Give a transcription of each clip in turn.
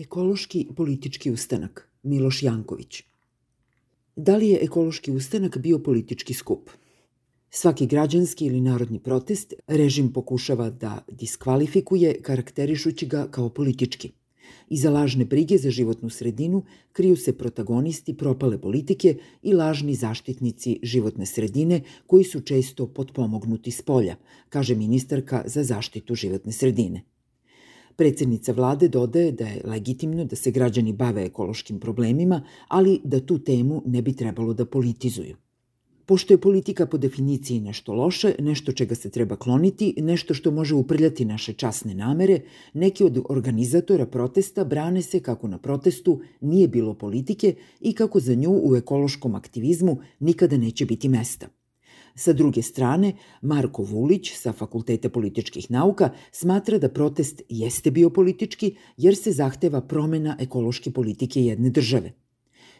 Ekološki politički ustanak Miloš Janković Da li je ekološki ustanak bio politički skup? Svaki građanski ili narodni protest režim pokušava da diskvalifikuje karakterišući ga kao politički. Iza lažne brige za životnu sredinu kriju se protagonisti propale politike i lažni zaštitnici životne sredine koji su često potpomognuti s polja, kaže ministarka za zaštitu životne sredine. Predsednica vlade dodaje da je legitimno da se građani bave ekološkim problemima, ali da tu temu ne bi trebalo da politizuju. Pošto je politika po definiciji nešto loše, nešto čega se treba kloniti, nešto što može uprljati naše časne namere, neki od organizatora protesta brane se kako na protestu nije bilo politike i kako za nju u ekološkom aktivizmu nikada neće biti mesta. Sa druge strane, Marko Vulić sa Fakulteta političkih nauka smatra da protest jeste bio politički jer se zahteva promena ekološke politike jedne države.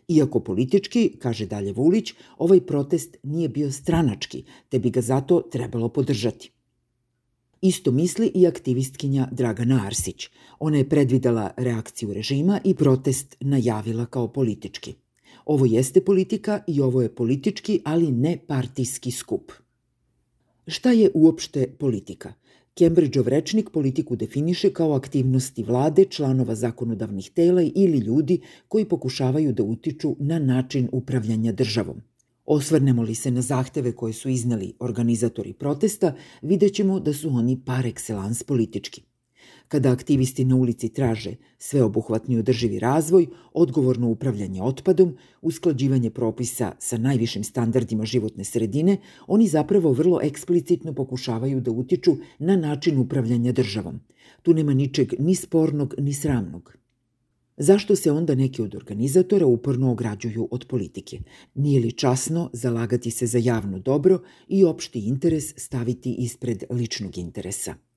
Iako politički, kaže dalje Vulić, ovaj protest nije bio stranački, te bi ga zato trebalo podržati. Isto misli i aktivistkinja Dragana Arsić. Ona je predvidela reakciju režima i protest najavila kao politički. Ovo jeste politika i ovo je politički, ali ne partijski skup. Šta je uopšte politika? Cambridgeov rečnik politiku definiše kao aktivnosti vlade, članova zakonodavnih tela ili ljudi koji pokušavaju da utiču na način upravljanja državom. Osvrnemo li se na zahteve koje su iznali organizatori protesta, videćemo da su oni par excellence politički kada aktivisti na ulici traže sveobuhvatni održivi razvoj, odgovorno upravljanje otpadom, usklađivanje propisa sa najvišim standardima životne sredine, oni zapravo vrlo eksplicitno pokušavaju da utiču na način upravljanja državom. Tu nema ničeg ni spornog ni sramnog. Zašto se onda neki od organizatora uporno ograđuju od politike? Nije li časno zalagati se za javno dobro i opšti interes staviti ispred ličnog interesa?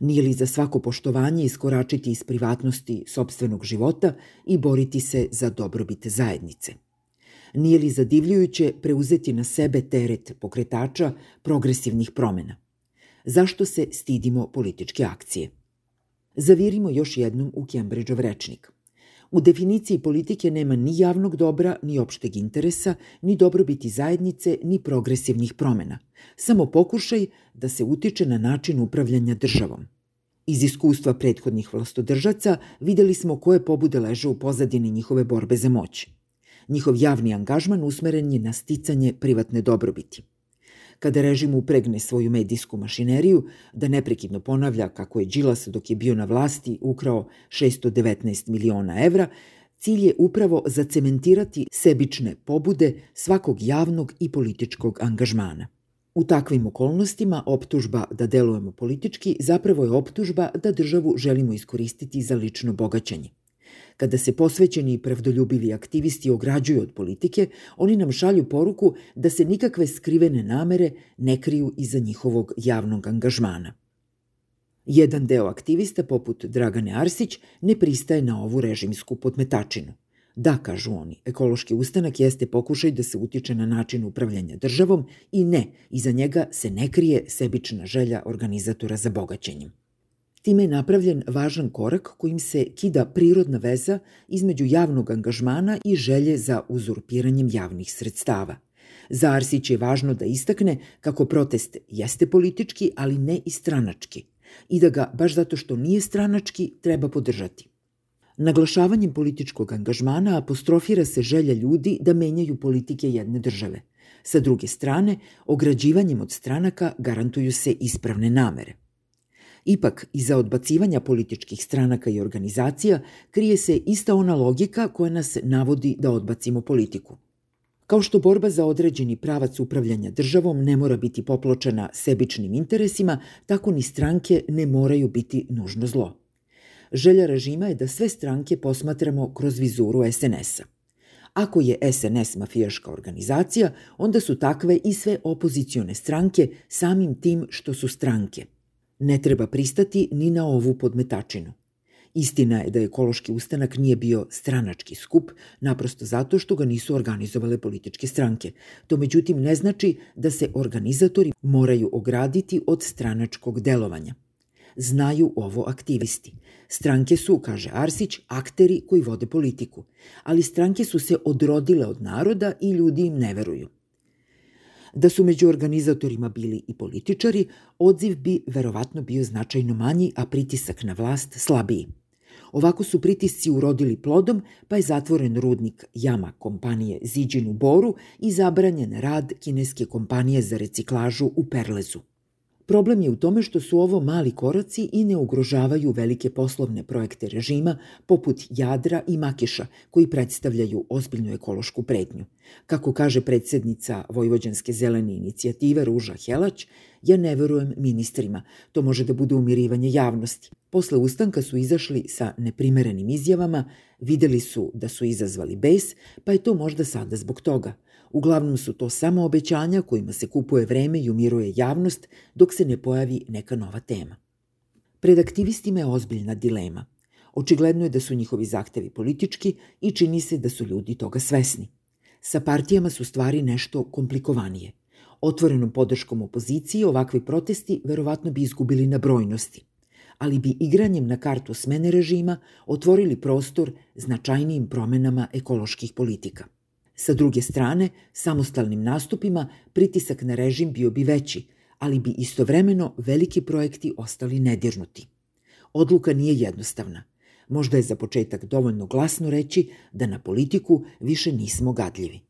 Nije li za svako poštovanje iskoračiti iz privatnosti sobstvenog života i boriti se za dobrobit zajednice? Nije li zadivljujuće preuzeti na sebe teret pokretača progresivnih promena? Zašto se stidimo političke akcije? Zavirimo još jednom u Cambridgeov rečnik – U definiciji politike nema ni javnog dobra, ni opšteg interesa, ni dobrobiti zajednice, ni progresivnih promena. Samo pokušaj da se utiče na način upravljanja državom. Iz iskustva prethodnih vlastodržaca videli smo koje pobude leže u pozadini njihove borbe za moć. Njihov javni angažman usmeren je na sticanje privatne dobrobiti kada režim upregne svoju medijsku mašineriju da neprekidno ponavlja kako je Đilas dok je bio na vlasti ukrao 619 miliona evra, cilj je upravo zacementirati sebične pobude svakog javnog i političkog angažmana. U takvim okolnostima optužba da delujemo politički zapravo je optužba da državu želimo iskoristiti za lično bogaćanje. Kada se posvećeni i pravdoljubivi aktivisti ograđuju od politike, oni nam šalju poruku da se nikakve skrivene namere ne kriju iza njihovog javnog angažmana. Jedan deo aktivista, poput Dragane Arsić, ne pristaje na ovu režimsku podmetačinu. Da, kažu oni, ekološki ustanak jeste pokušaj da se utiče na način upravljanja državom i ne, iza njega se ne krije sebična želja organizatora za bogaćenjem. Time je napravljen važan korak kojim se kida prirodna veza između javnog angažmana i želje za uzurpiranjem javnih sredstava. Za Arsić je važno da istakne kako protest jeste politički, ali ne i stranački, i da ga, baš zato što nije stranački, treba podržati. Naglašavanjem političkog angažmana apostrofira se želja ljudi da menjaju politike jedne države. Sa druge strane, ograđivanjem od stranaka garantuju se ispravne namere. Ipak, iza odbacivanja političkih stranaka i organizacija krije se ista ona logika koja nas navodi da odbacimo politiku. Kao što borba za određeni pravac upravljanja državom ne mora biti popločena sebičnim interesima, tako ni stranke ne moraju biti nužno zlo. Želja režima je da sve stranke posmatramo kroz vizuru SNS-a. Ako je SNS mafijaška organizacija, onda su takve i sve opozicione stranke samim tim što su stranke – Ne treba pristati ni na ovu podmetačinu. Istina je da ekološki ustanak nije bio stranački skup, naprosto zato što ga nisu organizovale političke stranke. To međutim ne znači da se organizatori moraju ograditi od stranačkog delovanja. znaju ovo aktivisti. Stranke su, kaže Arsić, akteri koji vode politiku, ali stranke su se odrodile od naroda i ljudi im ne veruju. Da su među organizatorima bili i političari, odziv bi verovatno bio značajno manji, a pritisak na vlast slabiji. Ovako su pritisci urodili plodom, pa je zatvoren rudnik Jama kompanije Ziđin u Boru i zabranjen rad kineske kompanije za reciklažu u Perlezu. Problem je u tome što su ovo mali koraci i ne ugrožavaju velike poslovne projekte režima poput Jadra i Makiša, koji predstavljaju ozbiljnu ekološku pretnju. Kako kaže predsednica Vojvođanske zelene inicijative Ruža Helać, ja ne verujem ministrima, to može da bude umirivanje javnosti. Posle ustanka su izašli sa neprimerenim izjavama, videli su da su izazvali bes, pa je to možda sada zbog toga – Uglavnom su to samo obećanja kojima se kupuje vreme i umiruje javnost dok se ne pojavi neka nova tema. Pred aktivistima je ozbiljna dilema. Očigledno je da su njihovi zahtevi politički i čini se da su ljudi toga svesni. Sa partijama su stvari nešto komplikovanije. Otvorenom podrškom opoziciji ovakvi protesti verovatno bi izgubili na brojnosti, ali bi igranjem na kartu smene režima otvorili prostor značajnijim promenama ekoloških politika. Sa druge strane, samostalnim nastupima pritisak na režim bio bi veći, ali bi istovremeno veliki projekti ostali nedirnuti. Odluka nije jednostavna. Možda je za početak dovoljno glasno reći da na politiku više nismo gadljivi.